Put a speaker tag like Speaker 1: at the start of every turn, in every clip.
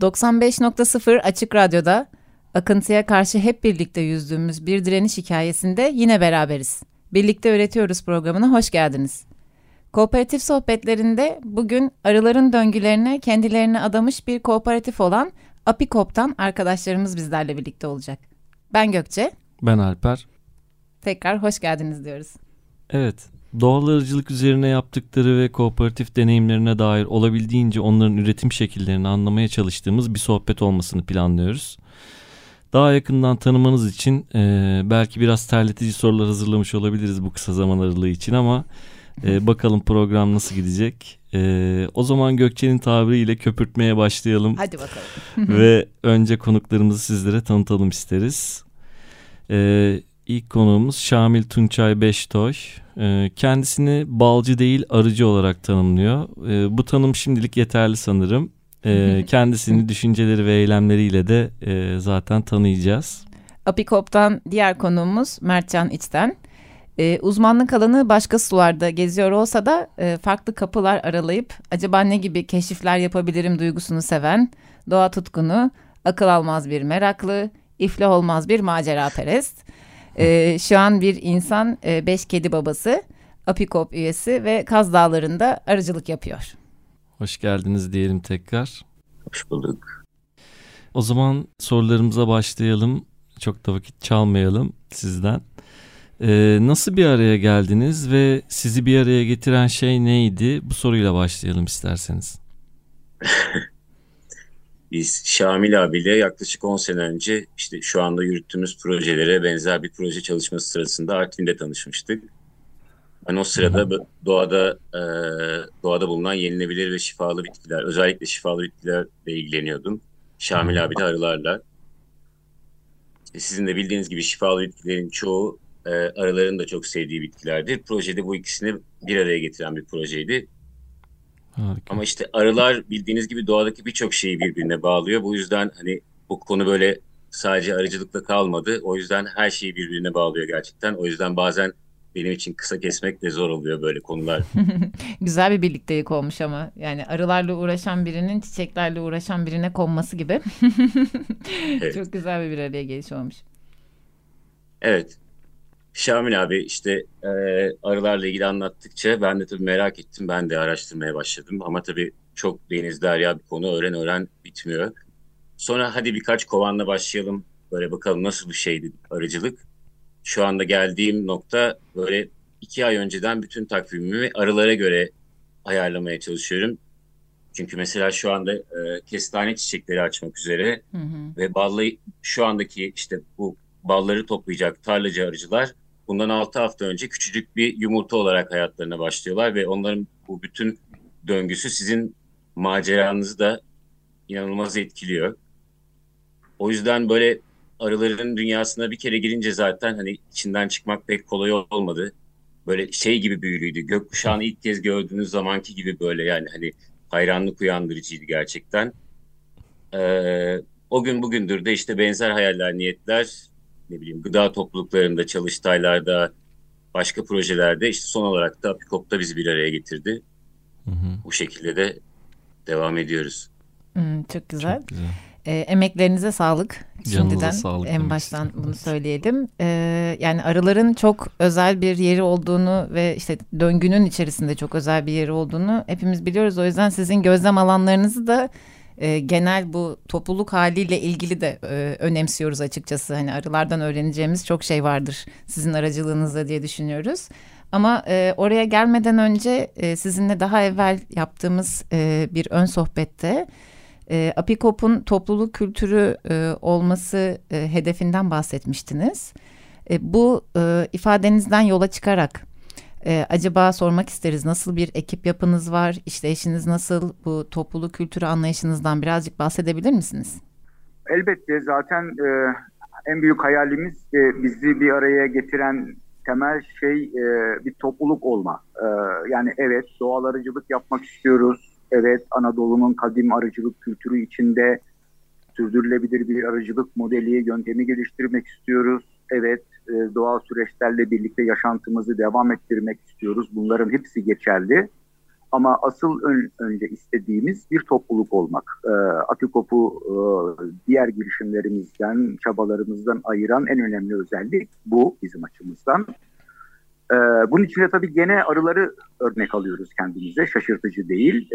Speaker 1: 95.0 Açık Radyo'da akıntıya karşı hep birlikte yüzdüğümüz bir direniş hikayesinde yine beraberiz. Birlikte Öğretiyoruz programına hoş geldiniz. Kooperatif sohbetlerinde bugün arıların döngülerine kendilerini adamış bir kooperatif olan Apikop'tan arkadaşlarımız bizlerle birlikte olacak. Ben Gökçe,
Speaker 2: Ben Alper.
Speaker 1: tekrar hoş geldiniz diyoruz.
Speaker 2: Evet, doğal arıcılık üzerine yaptıkları ve kooperatif deneyimlerine dair olabildiğince onların üretim şekillerini anlamaya çalıştığımız bir sohbet olmasını planlıyoruz. Daha yakından tanımanız için e, belki biraz terletici sorular hazırlamış olabiliriz bu kısa zaman aralığı için ama e, bakalım program nasıl gidecek. E, o zaman Gökçe'nin tabiriyle köpürtmeye başlayalım.
Speaker 1: Hadi bakalım.
Speaker 2: ve önce konuklarımızı sizlere tanıtalım isteriz. Ee, ilk konuğumuz Şamil Tunçay Beştoy. Ee, kendisini balcı değil arıcı olarak tanımlıyor. Ee, bu tanım şimdilik yeterli sanırım. Ee, kendisini düşünceleri ve eylemleriyle de e, zaten tanıyacağız.
Speaker 1: Apikop'tan diğer konuğumuz Mertcan İçten. Ee, uzmanlık alanı başka sularda geziyor olsa da e, farklı kapılar aralayıp acaba ne gibi keşifler yapabilirim duygusunu seven, doğa tutkunu, akıl almaz bir meraklı, iflah olmaz bir macera perest. Ee, şu an bir insan, e, beş kedi babası, Apikop üyesi ve Kaz Dağları'nda arıcılık yapıyor.
Speaker 2: Hoş geldiniz diyelim tekrar.
Speaker 3: Hoş bulduk.
Speaker 2: O zaman sorularımıza başlayalım. Çok da vakit çalmayalım sizden. Ee, nasıl bir araya geldiniz ve sizi bir araya getiren şey neydi? Bu soruyla başlayalım isterseniz.
Speaker 3: Biz Şamil abiyle yaklaşık 10 sene önce işte şu anda yürüttüğümüz projelere benzer bir proje çalışması sırasında Artvin'de tanışmıştık. Ben o sırada doğada e, doğada bulunan yenilebilir ve şifalı bitkiler, özellikle şifalı bitkilerle ilgileniyordum. Şamil abi de arılarla. İşte sizin de bildiğiniz gibi şifalı bitkilerin çoğu e, arıların da çok sevdiği bitkilerdir. Projede bu ikisini bir araya getiren bir projeydi.
Speaker 2: Harika.
Speaker 3: Ama işte arılar bildiğiniz gibi doğadaki birçok şeyi birbirine bağlıyor. Bu yüzden hani bu konu böyle sadece arıcılıkla kalmadı. O yüzden her şeyi birbirine bağlıyor gerçekten. O yüzden bazen benim için kısa kesmek de zor oluyor böyle konular.
Speaker 1: Güzel bir birliktelik olmuş ama yani arılarla uğraşan birinin çiçeklerle uğraşan birine konması gibi.
Speaker 3: Evet.
Speaker 1: Çok güzel bir bir araya geliş olmuş.
Speaker 3: Evet. Şamil abi işte e, arılarla ilgili anlattıkça ben de tabii merak ettim. Ben de araştırmaya başladım. Ama tabii çok deniz derya bir konu. Öğren öğren bitmiyor. Sonra hadi birkaç kovanla başlayalım. Böyle bakalım nasıl bir şeydi arıcılık. Şu anda geldiğim nokta böyle iki ay önceden bütün takvimimi arılara göre ayarlamaya çalışıyorum. Çünkü mesela şu anda e, kestane çiçekleri açmak üzere
Speaker 1: Hı hı.
Speaker 3: ve ballı şu andaki işte bu balları toplayacak tarlacı arıcılar bundan 6 hafta önce küçücük bir yumurta olarak hayatlarına başlıyorlar ve onların bu bütün döngüsü sizin maceranızı da inanılmaz etkiliyor. O yüzden böyle arıların dünyasına bir kere girince zaten hani içinden çıkmak pek kolay olmadı. Böyle şey gibi büyülüydü. Gökkuşağını ilk kez gördüğünüz zamanki gibi böyle yani hani hayranlık uyandırıcıydı gerçekten. Ee, o gün bugündür de işte benzer hayaller, niyetler ne bileyim gıda topluluklarında, çalıştaylarda, başka projelerde işte son olarak da Apikop'ta bizi bir araya getirdi.
Speaker 2: Hı hı.
Speaker 3: Bu şekilde de devam ediyoruz.
Speaker 1: Hmm, çok güzel.
Speaker 2: Çok güzel.
Speaker 1: Ee, emeklerinize sağlık.
Speaker 2: Canınıza
Speaker 1: Şimdiden
Speaker 2: sağlık
Speaker 1: en baştan
Speaker 2: istedim.
Speaker 1: bunu söyleyelim. Ee, yani arıların çok özel bir yeri olduğunu ve işte döngünün içerisinde çok özel bir yeri olduğunu hepimiz biliyoruz. O yüzden sizin gözlem alanlarınızı da e, genel bu topluluk haliyle ilgili de e, önemsiyoruz açıkçası. Hani arılardan öğreneceğimiz çok şey vardır sizin aracılığınızla diye düşünüyoruz. Ama e, oraya gelmeden önce e, sizinle daha evvel yaptığımız e, bir ön sohbette e, Apikop'un topluluk kültürü e, olması e, hedefinden bahsetmiştiniz. E, bu e, ifadenizden yola çıkarak Ee, acaba sormak isteriz nasıl bir ekip yapınız var? İşleyişiniz nasıl? Bu topluluk kültürü anlayışınızdan birazcık bahsedebilir misiniz?
Speaker 4: Elbette zaten e, en büyük hayalimiz e, bizi bir araya getiren temel şey e, bir topluluk olma. E, yani evet doğal arıcılık yapmak istiyoruz. Evet Anadolu'nun kadim arıcılık kültürü içinde sürdürülebilir bir arıcılık modeli, yöntemi geliştirmek istiyoruz. Evet e, doğal süreçlerle birlikte yaşantımızı devam ettirmek istiyoruz. Bunların hepsi geçerli. Ama asıl ön, önce istediğimiz bir topluluk olmak. E, Akikop'u e, diğer girişimlerimizden, çabalarımızdan ayıran en önemli özellik bu bizim açımızdan. E, bunun için de tabii gene arıları örnek alıyoruz kendimize. Şaşırtıcı değil.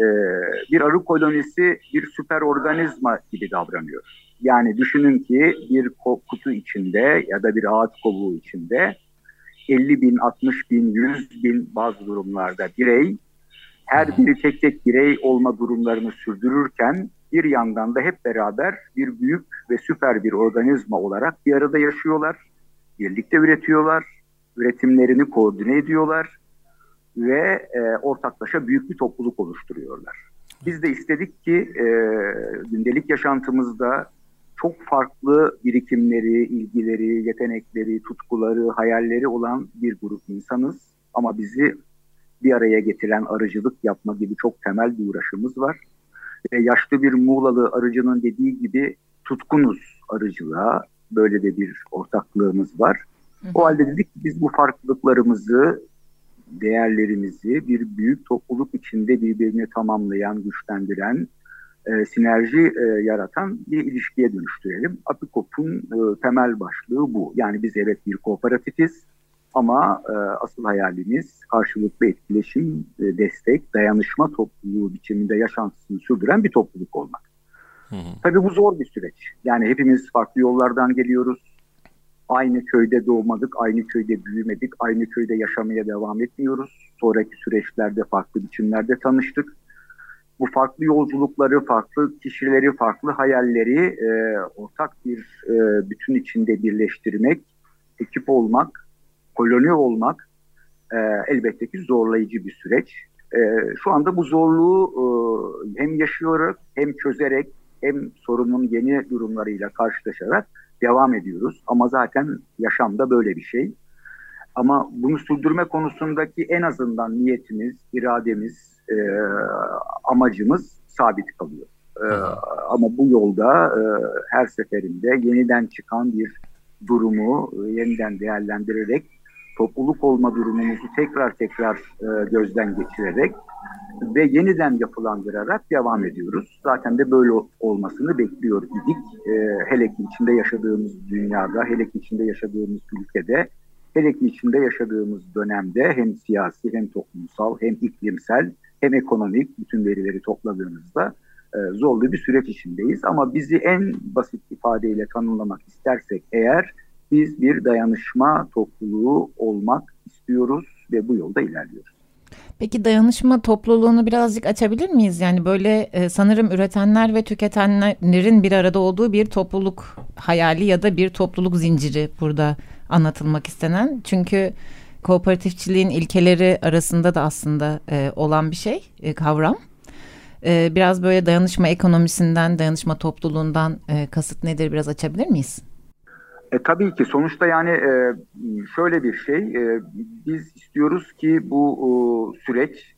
Speaker 4: Bir arı kolonisi bir süper organizma gibi davranıyor. Yani düşünün ki bir kutu içinde ya da bir ağaç kovuğu içinde 50 bin, 60 bin, 100 bin bazı durumlarda birey her biri tek tek birey olma durumlarını sürdürürken bir yandan da hep beraber bir büyük ve süper bir organizma olarak bir arada yaşıyorlar. Birlikte üretiyorlar, üretimlerini koordine ediyorlar ve e, ortaklaşa büyük bir topluluk oluşturuyorlar. Biz de istedik ki e, gündelik yaşantımızda çok farklı birikimleri, ilgileri, yetenekleri, tutkuları, hayalleri olan bir grup insanız. Ama bizi bir araya getiren arıcılık yapma gibi çok temel bir uğraşımız var. Ve yaşlı bir Muğlalı arıcının dediği gibi tutkunuz arıcılığa. Böyle de bir ortaklığımız var. O halde dedik ki biz bu farklılıklarımızı, değerlerimizi bir büyük topluluk içinde birbirini tamamlayan, güçlendiren, e, sinerji e, yaratan bir ilişkiye dönüştürelim. Apikop'un e, temel başlığı bu. Yani biz evet bir kooperatifiz ama e, asıl hayalimiz karşılıklı etkileşim, e, destek, dayanışma topluluğu biçiminde yaşantısını sürdüren bir topluluk olmak. Hı hı. Tabii bu zor bir süreç. Yani hepimiz farklı yollardan geliyoruz. Aynı köyde doğmadık, aynı köyde büyümedik, aynı köyde yaşamaya devam etmiyoruz. Sonraki süreçlerde farklı biçimlerde tanıştık. Bu farklı yolculukları, farklı kişileri, farklı hayalleri e, ortak bir e, bütün içinde birleştirmek, ekip olmak koloni olmak e, elbette ki zorlayıcı bir süreç. E, şu anda bu zorluğu e, hem yaşıyoruz hem çözerek hem sorunun yeni durumlarıyla karşılaşarak devam ediyoruz. Ama zaten yaşamda böyle bir şey. Ama bunu sürdürme konusundaki en azından niyetimiz, irademiz, e, amacımız sabit kalıyor. E, ama bu yolda e, her seferinde yeniden çıkan bir durumu e, yeniden değerlendirerek topluluk olma durumumuzu tekrar tekrar e, gözden geçirerek ve yeniden yapılandırarak devam ediyoruz. Zaten de böyle olmasını bekliyor idik. E, hele ki içinde yaşadığımız dünyada, hele ki içinde yaşadığımız ülkede, hele ki içinde yaşadığımız dönemde hem siyasi hem toplumsal hem iklimsel hem ekonomik bütün verileri topladığımızda e, zorlu bir süreç içindeyiz. Ama bizi en basit ifadeyle tanımlamak istersek eğer biz bir dayanışma topluluğu olmak istiyoruz ve bu yolda ilerliyoruz.
Speaker 1: Peki dayanışma topluluğunu birazcık açabilir miyiz? Yani böyle e, sanırım üretenler ve tüketenlerin bir arada olduğu bir topluluk hayali ya da bir topluluk zinciri burada anlatılmak istenen. Çünkü kooperatifçiliğin ilkeleri arasında da aslında e, olan bir şey, e, kavram. E, biraz böyle dayanışma ekonomisinden, dayanışma topluluğundan e, kasıt nedir biraz açabilir miyiz?
Speaker 4: E, tabii ki sonuçta yani e, şöyle bir şey, e, biz istiyoruz ki bu e, süreç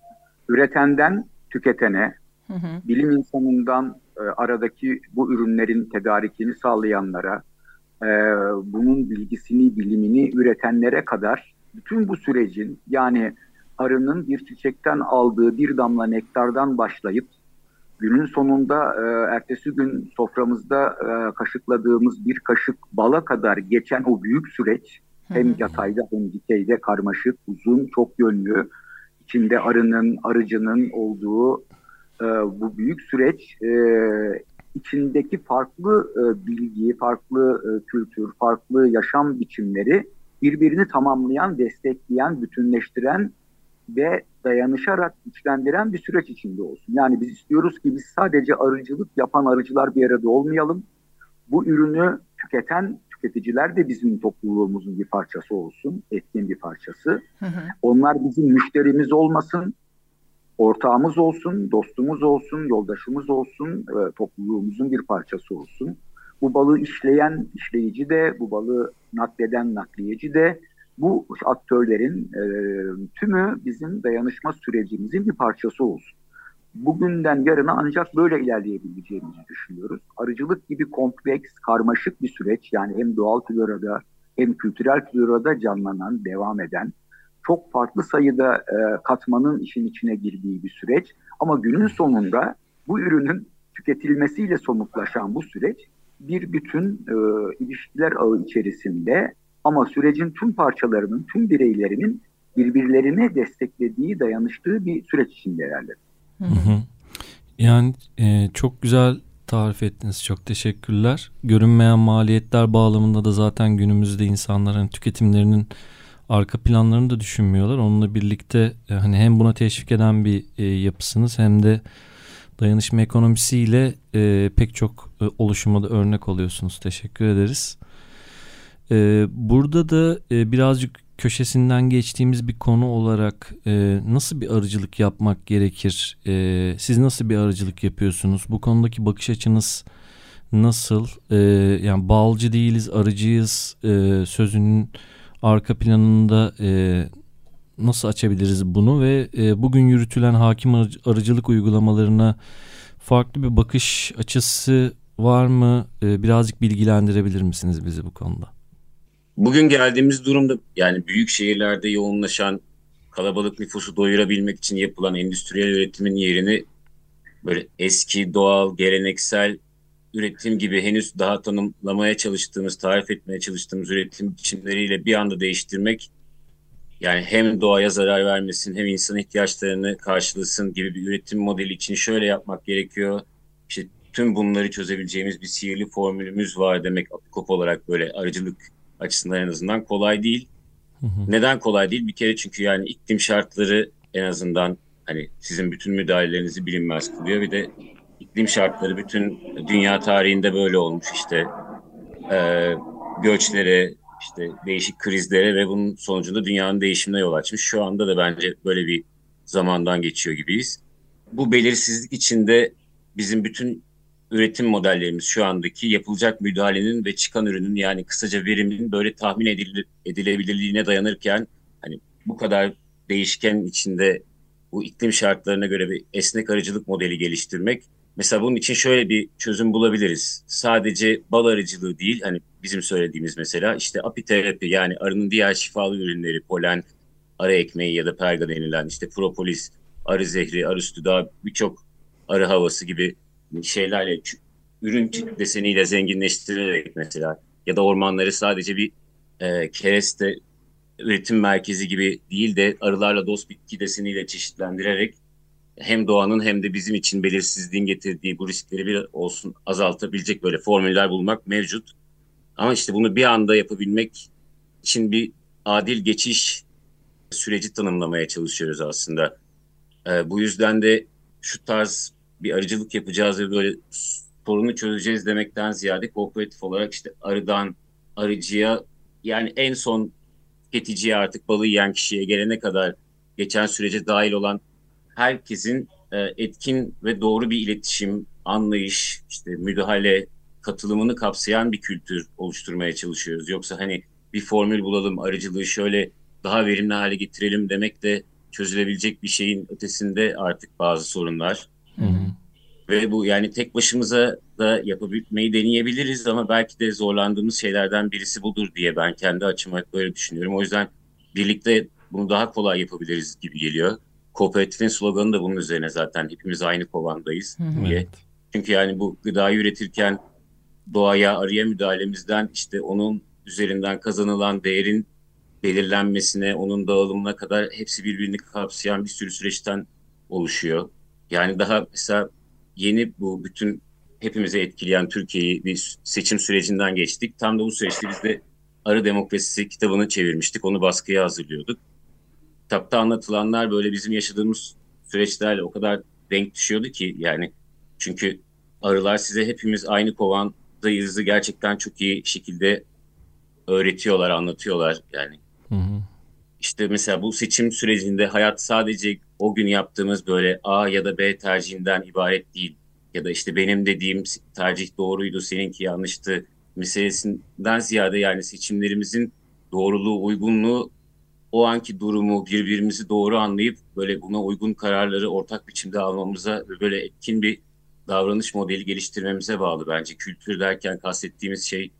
Speaker 4: üretenden tüketene, hı hı. bilim insanından e, aradaki bu ürünlerin tedarikini sağlayanlara, e, bunun bilgisini, bilimini üretenlere kadar bütün bu sürecin yani arının bir çiçekten aldığı bir damla nektardan başlayıp günün sonunda e, ertesi gün soframızda e, kaşıkladığımız bir kaşık bala kadar geçen o büyük süreç hem yatayda hem dikeyde karmaşık, uzun, çok yönlü, içinde arının, arıcının olduğu e, bu büyük süreç e, içindeki farklı e, bilgi, farklı e, kültür, farklı yaşam biçimleri birbirini tamamlayan, destekleyen, bütünleştiren ve dayanışarak güçlendiren bir süreç içinde olsun. Yani biz istiyoruz ki biz sadece arıcılık yapan arıcılar bir arada olmayalım. Bu ürünü tüketen tüketiciler de bizim topluluğumuzun bir parçası olsun, etkin bir parçası. Hı hı. Onlar bizim müşterimiz olmasın, ortağımız olsun, dostumuz olsun, yoldaşımız olsun, e, topluluğumuzun bir parçası olsun. Bu balığı işleyen işleyici de, bu balığı nakleden nakliyeci de, bu aktörlerin e, tümü bizim dayanışma sürecimizin bir parçası olsun. Bugünden yarına ancak böyle ilerleyebileceğimizi düşünüyoruz. Arıcılık gibi kompleks, karmaşık bir süreç yani hem doğal florada hem kültürel florada canlanan, devam eden çok farklı sayıda e, katmanın işin içine girdiği bir süreç. Ama günün sonunda bu ürünün tüketilmesiyle somutlaşan bu süreç bir bütün e, ilişkiler ağı içerisinde ama sürecin tüm parçalarının, tüm bireylerinin birbirlerine desteklediği, dayanıştığı bir süreç içinde ilerler.
Speaker 2: Yani e, çok güzel tarif ettiniz. Çok teşekkürler. Görünmeyen maliyetler bağlamında da zaten günümüzde insanların tüketimlerinin arka planlarını da düşünmüyorlar. Onunla birlikte e, hani hem buna teşvik eden bir e, yapısınız hem de dayanışma ekonomisiyle e, pek çok e, oluşuma da örnek oluyorsunuz. Teşekkür ederiz. E, burada da e, birazcık köşesinden geçtiğimiz bir konu olarak e, nasıl bir arıcılık yapmak gerekir? E, siz nasıl bir arıcılık yapıyorsunuz? Bu konudaki bakış açınız nasıl? E, yani balcı değiliz, arıcıyız e, sözünün arka planında e, nasıl açabiliriz bunu ve e, bugün yürütülen hakim arıcılık uygulamalarına farklı bir bakış açısı var mı? E, birazcık bilgilendirebilir misiniz bizi bu konuda?
Speaker 3: Bugün geldiğimiz durumda yani büyük şehirlerde yoğunlaşan kalabalık nüfusu doyurabilmek için yapılan endüstriyel üretimin yerini böyle eski, doğal, geleneksel üretim gibi henüz daha tanımlamaya çalıştığımız, tarif etmeye çalıştığımız üretim biçimleriyle bir anda değiştirmek yani hem doğaya zarar vermesin hem insan ihtiyaçlarını karşılasın gibi bir üretim modeli için şöyle yapmak gerekiyor. İşte tüm bunları çözebileceğimiz bir sihirli formülümüz var demek apikop olarak böyle arıcılık açısından en azından kolay değil. Hı hı. Neden kolay değil? Bir kere çünkü yani iklim şartları en azından hani sizin bütün müdahalelerinizi bilinmez kılıyor. Bir de iklim şartları bütün dünya tarihinde böyle olmuş işte e, göçlere işte değişik krizlere ve bunun sonucunda dünyanın değişimine yol açmış. Şu anda da bence böyle bir zamandan geçiyor gibiyiz. Bu belirsizlik içinde bizim bütün üretim modellerimiz şu andaki yapılacak müdahalenin ve çıkan ürünün yani kısaca verimin böyle tahmin edile, edilebilirliğine dayanırken hani bu kadar değişken içinde bu iklim şartlarına göre bir esnek arıcılık modeli geliştirmek Mesela bunun için şöyle bir çözüm bulabiliriz. Sadece bal arıcılığı değil, hani bizim söylediğimiz mesela işte apiterapi yani arının diğer şifalı ürünleri, polen, arı ekmeği ya da perga denilen işte propolis, arı zehri, arı sütü daha birçok arı havası gibi şeylerle ürün deseniyle zenginleştirerek mesela ya da ormanları sadece bir e, kereste üretim merkezi gibi değil de arılarla dost bitki deseniyle çeşitlendirerek hem doğanın hem de bizim için belirsizliğin getirdiği bu riskleri bir olsun azaltabilecek böyle formüller bulmak mevcut. Ama işte bunu bir anda yapabilmek için bir adil geçiş süreci tanımlamaya çalışıyoruz aslında. Ee, bu yüzden de şu tarz bir arıcılık yapacağız ve böyle sorunu çözeceğiz demekten ziyade kooperatif olarak işte arıdan arıcıya yani en son tüketiciye artık balığı yiyen kişiye gelene kadar geçen sürece dahil olan herkesin e, etkin ve doğru bir iletişim, anlayış, işte müdahale, katılımını kapsayan bir kültür oluşturmaya çalışıyoruz. Yoksa hani bir formül bulalım, arıcılığı şöyle daha verimli hale getirelim demek de çözülebilecek bir şeyin ötesinde artık bazı sorunlar. Hı hı. Ve bu yani tek başımıza da yapabilmeyi deneyebiliriz ama belki de zorlandığımız şeylerden birisi budur diye ben kendi açıma böyle düşünüyorum. O yüzden birlikte bunu daha kolay yapabiliriz gibi geliyor. Kooperatifin sloganı da bunun üzerine zaten hepimiz aynı kovandayız diye. Evet. Çünkü yani bu gıdayı üretirken doğaya, arıya müdahalemizden işte onun üzerinden kazanılan değerin belirlenmesine, onun dağılımına kadar hepsi birbirini kapsayan bir sürü süreçten oluşuyor. Yani daha mesela yeni bu bütün hepimize etkileyen Türkiye'yi bir seçim sürecinden geçtik. Tam da bu süreçte biz de Arı Demokrasisi kitabını çevirmiştik. Onu baskıya hazırlıyorduk kitapta anlatılanlar böyle bizim yaşadığımız süreçlerle o kadar denk düşüyordu ki yani çünkü arılar size hepimiz aynı kovandayızı gerçekten çok iyi şekilde öğretiyorlar, anlatıyorlar yani. Hı hı. İşte mesela bu seçim sürecinde hayat sadece o gün yaptığımız böyle A ya da B tercihinden ibaret değil. Ya da işte benim dediğim tercih doğruydu, seninki yanlıştı meselesinden ziyade yani seçimlerimizin doğruluğu, uygunluğu o anki durumu birbirimizi doğru anlayıp böyle buna uygun kararları ortak biçimde almamıza ve böyle etkin bir davranış modeli geliştirmemize bağlı bence. Kültür derken kastettiğimiz şey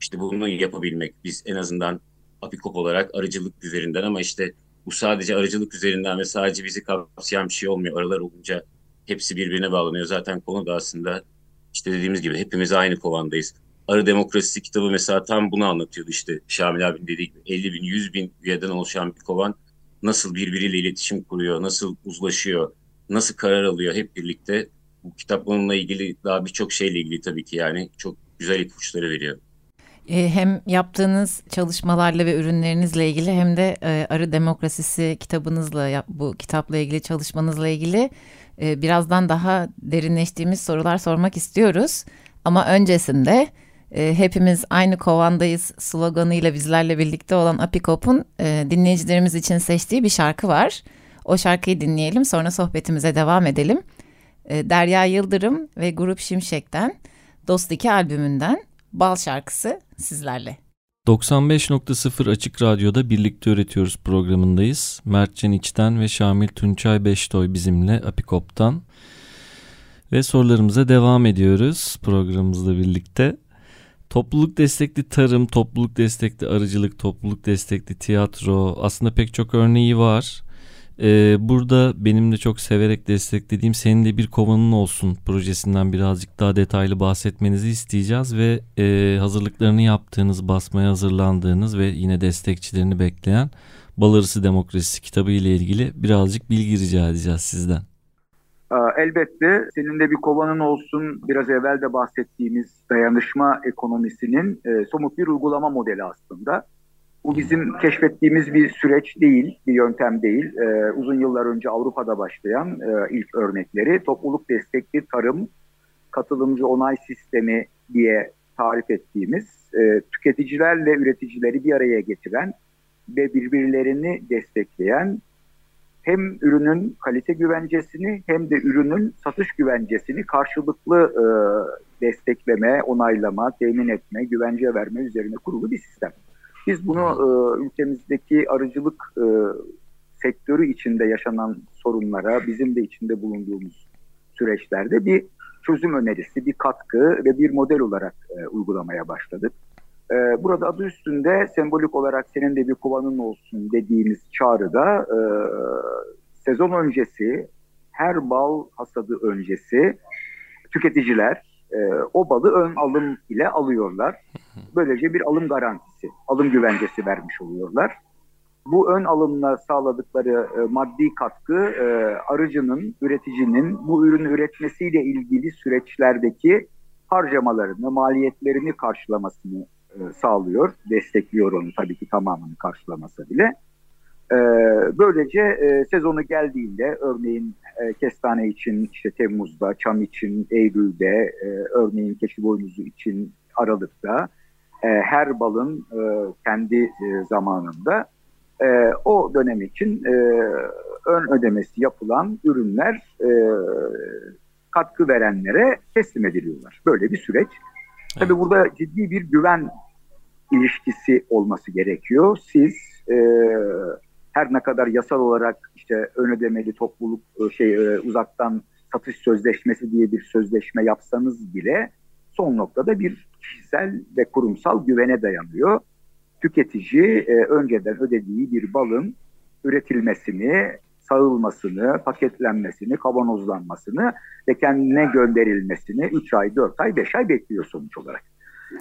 Speaker 3: işte bunu yapabilmek. Biz en azından apikop olarak arıcılık üzerinden ama işte bu sadece arıcılık üzerinden ve sadece bizi kapsayan bir şey olmuyor. Aralar olunca hepsi birbirine bağlanıyor. Zaten konu da aslında işte dediğimiz gibi hepimiz aynı kovandayız. Arı Demokrasisi kitabı mesela tam bunu anlatıyordu işte Şamil abinin dediği gibi 50 bin 100 bin üyeden oluşan bir kovan nasıl birbiriyle iletişim kuruyor, nasıl uzlaşıyor, nasıl karar alıyor hep birlikte. Bu kitap onunla ilgili daha birçok şeyle ilgili tabii ki yani çok güzel ipuçları veriyor.
Speaker 1: E, hem yaptığınız çalışmalarla ve ürünlerinizle ilgili hem de e, Arı Demokrasisi kitabınızla bu kitapla ilgili çalışmanızla ilgili e, birazdan daha derinleştiğimiz sorular sormak istiyoruz. Ama öncesinde hepimiz aynı kovandayız sloganıyla bizlerle birlikte olan Apikop'un dinleyicilerimiz için seçtiği bir şarkı var. O şarkıyı dinleyelim sonra sohbetimize devam edelim. Derya Yıldırım ve Grup Şimşek'ten Dost 2 albümünden Bal şarkısı sizlerle.
Speaker 2: 95.0 Açık Radyo'da Birlikte Öğretiyoruz programındayız. Mertcan İç'ten ve Şamil Tunçay Beştoy bizimle Apikop'tan. Ve sorularımıza devam ediyoruz programımızla birlikte. Topluluk destekli tarım, topluluk destekli arıcılık, topluluk destekli tiyatro aslında pek çok örneği var. Ee, burada benim de çok severek desteklediğim Senin de Bir Kovanın Olsun projesinden birazcık daha detaylı bahsetmenizi isteyeceğiz ve e, hazırlıklarını yaptığınız, basmaya hazırlandığınız ve yine destekçilerini bekleyen Balarısı Demokrasisi kitabı ile ilgili birazcık bilgi rica edeceğiz sizden.
Speaker 4: Elbette senin de bir kovanın olsun biraz evvel de bahsettiğimiz dayanışma ekonomisinin e, somut bir uygulama modeli aslında. Bu bizim keşfettiğimiz bir süreç değil, bir yöntem değil. Ee, uzun yıllar önce Avrupa'da başlayan e, ilk örnekleri topluluk destekli tarım, katılımcı onay sistemi diye tarif ettiğimiz e, tüketicilerle üreticileri bir araya getiren ve birbirlerini destekleyen hem ürünün kalite güvencesini hem de ülünün satış güvencesini karşılıklı e, destekleme, onaylama, temin etme, güvence verme üzerine kurulu bir sistem. Biz bunu e, ülkemizdeki arıcılık e, sektörü içinde yaşanan sorunlara, bizim de içinde bulunduğumuz süreçlerde bir çözüm önerisi, bir katkı ve bir model olarak e, uygulamaya başladık. E, burada adı üstünde sembolik olarak senin de bir kovanın olsun dediğimiz çağrıda e, sezon öncesi, her bal hasadı öncesi tüketiciler e, o balı ön alım ile alıyorlar. Böylece bir alım garantisi, alım güvencesi vermiş oluyorlar. Bu ön alımla sağladıkları e, maddi katkı e, arıcının, üreticinin bu ürünü üretmesiyle ilgili süreçlerdeki harcamalarını, maliyetlerini karşılamasını e, sağlıyor. Destekliyor onu tabii ki tamamını karşılamasa bile. E, böylece e, sezonu geldiğinde örneğin e, kestane için işte Temmuz'da, çam için Eylül'de, e, örneğin keçi boynuzu için Aralık'ta e, her balın e, kendi e, zamanında e, o dönem için e, ön ödemesi yapılan ürünler e, katkı verenlere teslim ediliyorlar. Böyle bir süreç. Evet. Tabii burada ciddi bir güven ilişkisi olması gerekiyor. Siz e, her ne kadar yasal olarak işte ön ödemeli topluluk şey e, uzaktan satış sözleşmesi diye bir sözleşme yapsanız bile son noktada bir kişisel ve kurumsal güvene dayanıyor. Tüketici e, önceden ödediği bir balın üretilmesini, sağılmasını, paketlenmesini, kavanozlanmasını ve kendine gönderilmesini 3 ay, 4 ay, 5 ay bekliyor sonuç olarak.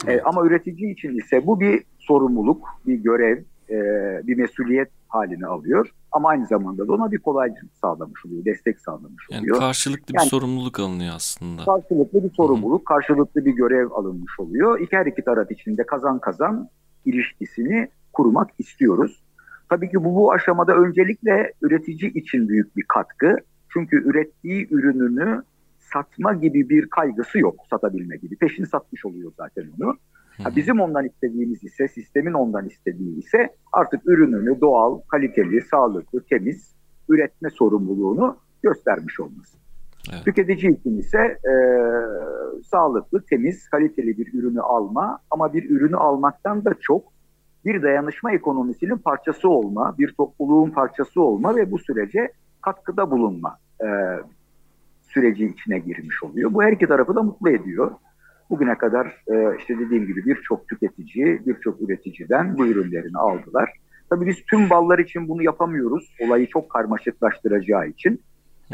Speaker 4: E, ama üretici için ise bu bir sorumluluk, bir görev, e, bir mesuliyet halini alıyor. Ama aynı zamanda da ona bir kolaylık sağlamış oluyor, destek sağlamış
Speaker 2: yani
Speaker 4: oluyor.
Speaker 2: Karşılıklı yani, bir sorumluluk alınıyor aslında.
Speaker 4: Karşılıklı bir sorumluluk, Hı-hı. karşılıklı bir görev alınmış oluyor. İki her iki taraf içinde kazan kazan ilişkisini kurmak istiyoruz. Tabii ki bu, bu aşamada öncelikle üretici için büyük bir katkı. Çünkü ürettiği ürününü satma gibi bir kaygısı yok, satabilme gibi. Peşini satmış oluyor zaten onu. Ha, bizim ondan istediğimiz ise, sistemin ondan istediği ise artık ürününü doğal, kaliteli, sağlıklı, temiz üretme sorumluluğunu göstermiş olması.
Speaker 2: Evet.
Speaker 4: Tüketici için ise e, sağlıklı, temiz, kaliteli bir ürünü alma ama bir ürünü almaktan da çok bir dayanışma ekonomisinin parçası olma, bir topluluğun parçası olma ve bu sürece katkıda bulunma e, süreci içine girmiş oluyor. Bu her iki tarafı da mutlu ediyor. Bugüne kadar e, işte dediğim gibi birçok tüketici, birçok üreticiden bu ürünlerini aldılar. Tabii biz tüm ballar için bunu yapamıyoruz. Olayı çok karmaşıklaştıracağı için.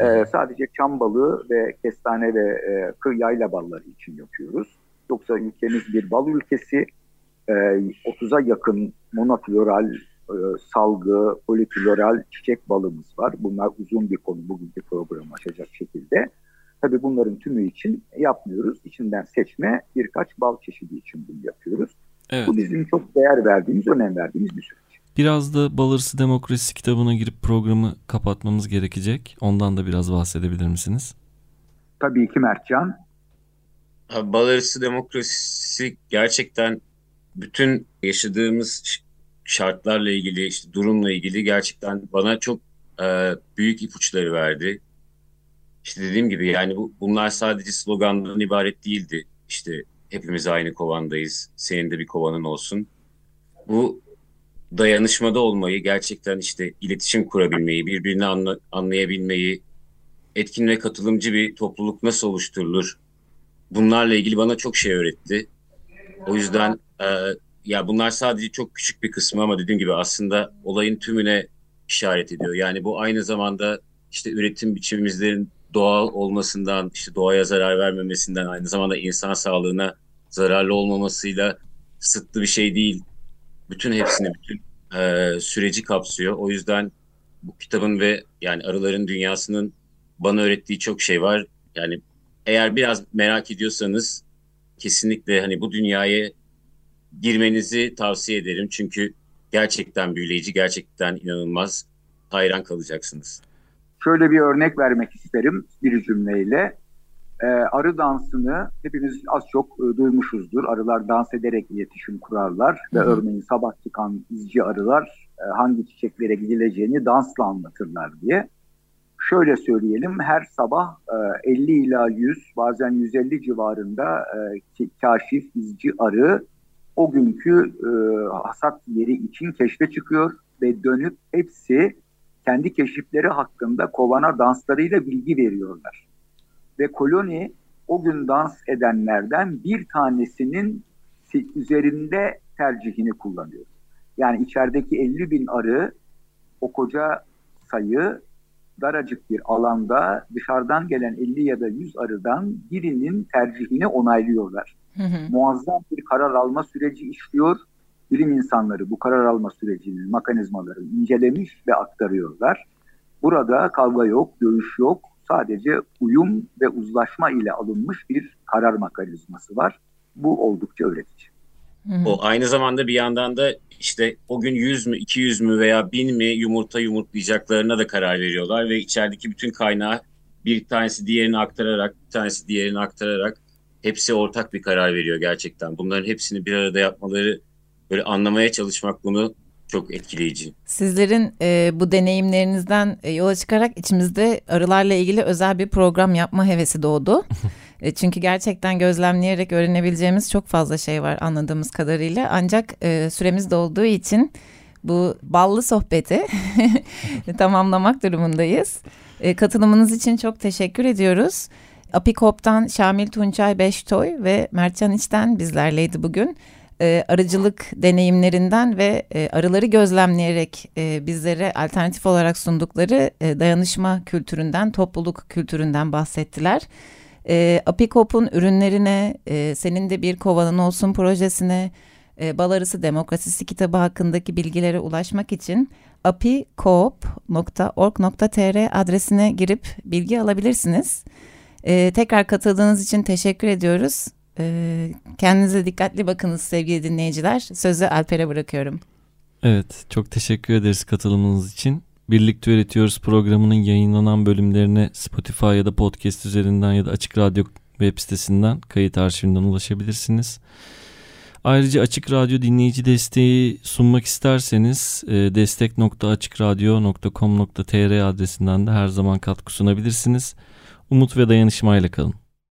Speaker 4: E, sadece çam balığı ve kestane ve e, kır yayla balları için yapıyoruz. Yoksa ülkemiz bir bal ülkesi. E, 30'a yakın monofloral, e, salgı, polifloral çiçek balımız var. Bunlar uzun bir konu bugünkü programı açacak şekilde. Tabii bunların tümü için yapmıyoruz. İçinden seçme birkaç bal çeşidi için bunu yapıyoruz.
Speaker 2: Evet.
Speaker 4: Bu bizim çok değer verdiğimiz, önem verdiğimiz bir süreç.
Speaker 2: Biraz da Balırsı Demokrasi kitabına girip programı kapatmamız gerekecek. Ondan da biraz bahsedebilir misiniz?
Speaker 4: Tabii ki Mertcan.
Speaker 3: Abi, Bal arası demokrasi gerçekten bütün yaşadığımız şartlarla ilgili, işte durumla ilgili gerçekten bana çok e, büyük ipuçları verdi. İşte dediğim gibi yani bu, bunlar sadece slogandan ibaret değildi. İşte hepimiz aynı kovandayız, senin de bir kovanın olsun. Bu dayanışmada olmayı, gerçekten işte iletişim kurabilmeyi, birbirini anla- anlayabilmeyi, etkin ve katılımcı bir topluluk nasıl oluşturulur? Bunlarla ilgili bana çok şey öğretti. O yüzden e, ya bunlar sadece çok küçük bir kısmı ama dediğim gibi aslında olayın tümüne işaret ediyor. Yani bu aynı zamanda işte üretim biçimimizlerin doğal olmasından, işte doğaya zarar vermemesinden, aynı zamanda insan sağlığına zararlı olmamasıyla kısıtlı bir şey değil. Bütün hepsini, bütün e, süreci kapsıyor. O yüzden bu kitabın ve yani arıların dünyasının bana öğrettiği çok şey var. Yani eğer biraz merak ediyorsanız kesinlikle hani bu dünyaya girmenizi tavsiye ederim. Çünkü gerçekten büyüleyici, gerçekten inanılmaz. Hayran kalacaksınız.
Speaker 4: Şöyle bir örnek vermek isterim bir cümleyle. Ee, arı dansını hepimiz az çok e, duymuşuzdur. Arılar dans ederek iletişim kurarlar ve örneğin sabah çıkan izci arılar e, hangi çiçeklere gidileceğini dansla anlatırlar diye. Şöyle söyleyelim her sabah e, 50 ila 100 bazen 150 civarında e, kaşif izci arı o günkü e, hasat yeri için keşfe çıkıyor ve dönüp hepsi kendi keşifleri hakkında kovana danslarıyla bilgi veriyorlar. Ve koloni o gün dans edenlerden bir tanesinin si- üzerinde tercihini kullanıyor. Yani içerideki 50 bin arı o koca sayı daracık bir alanda dışarıdan gelen 50 ya da 100 arıdan birinin tercihini onaylıyorlar
Speaker 1: Hı hı.
Speaker 4: muazzam bir karar alma süreci işliyor. Bilim insanları bu karar alma sürecinin mekanizmalarını incelemiş ve aktarıyorlar. Burada kavga yok, dövüş yok. Sadece uyum ve uzlaşma ile alınmış bir karar mekanizması var. Bu oldukça öğretici.
Speaker 3: O aynı zamanda bir yandan da işte o gün 100 mü, 200 mü veya 1000 mi yumurta yumurtlayacaklarına da karar veriyorlar ve içerideki bütün kaynağı bir tanesi diğerini aktararak, bir tanesi diğerini aktararak hepsi ortak bir karar veriyor gerçekten. Bunların hepsini bir arada yapmaları, böyle anlamaya çalışmak bunu çok etkileyici.
Speaker 1: Sizlerin e, bu deneyimlerinizden e, yola çıkarak içimizde arılarla ilgili özel bir program yapma hevesi doğdu. E, çünkü gerçekten gözlemleyerek öğrenebileceğimiz çok fazla şey var anladığımız kadarıyla. Ancak e, süremiz de olduğu için bu ballı sohbeti tamamlamak durumundayız. E, katılımınız için çok teşekkür ediyoruz. Apikop'tan Şamil Tunçay Beştoy ve Mertcan İç'ten bizlerleydi bugün. E, arıcılık deneyimlerinden ve e, arıları gözlemleyerek e, bizlere alternatif olarak sundukları e, dayanışma kültüründen, topluluk kültüründen bahsettiler. E, Apikop'un ürünlerine, e, senin de bir kovanın olsun projesine, e, Bal Demokrasisi kitabı hakkındaki bilgilere ulaşmak için apikoop.org.tr adresine girip bilgi alabilirsiniz. E, tekrar katıldığınız için teşekkür ediyoruz. E, kendinize dikkatli bakınız sevgili dinleyiciler. Sözü Alper'e bırakıyorum.
Speaker 2: Evet, çok teşekkür ederiz katılımınız için. Birlikte Üretiyoruz programının yayınlanan bölümlerine Spotify ya da podcast üzerinden ya da Açık Radyo web sitesinden kayıt arşivinden ulaşabilirsiniz. Ayrıca Açık Radyo dinleyici desteği sunmak isterseniz e, destek.açıkradyo.com.tr adresinden de her zaman katkı sunabilirsiniz. Umut ve dayanışmayla kalın.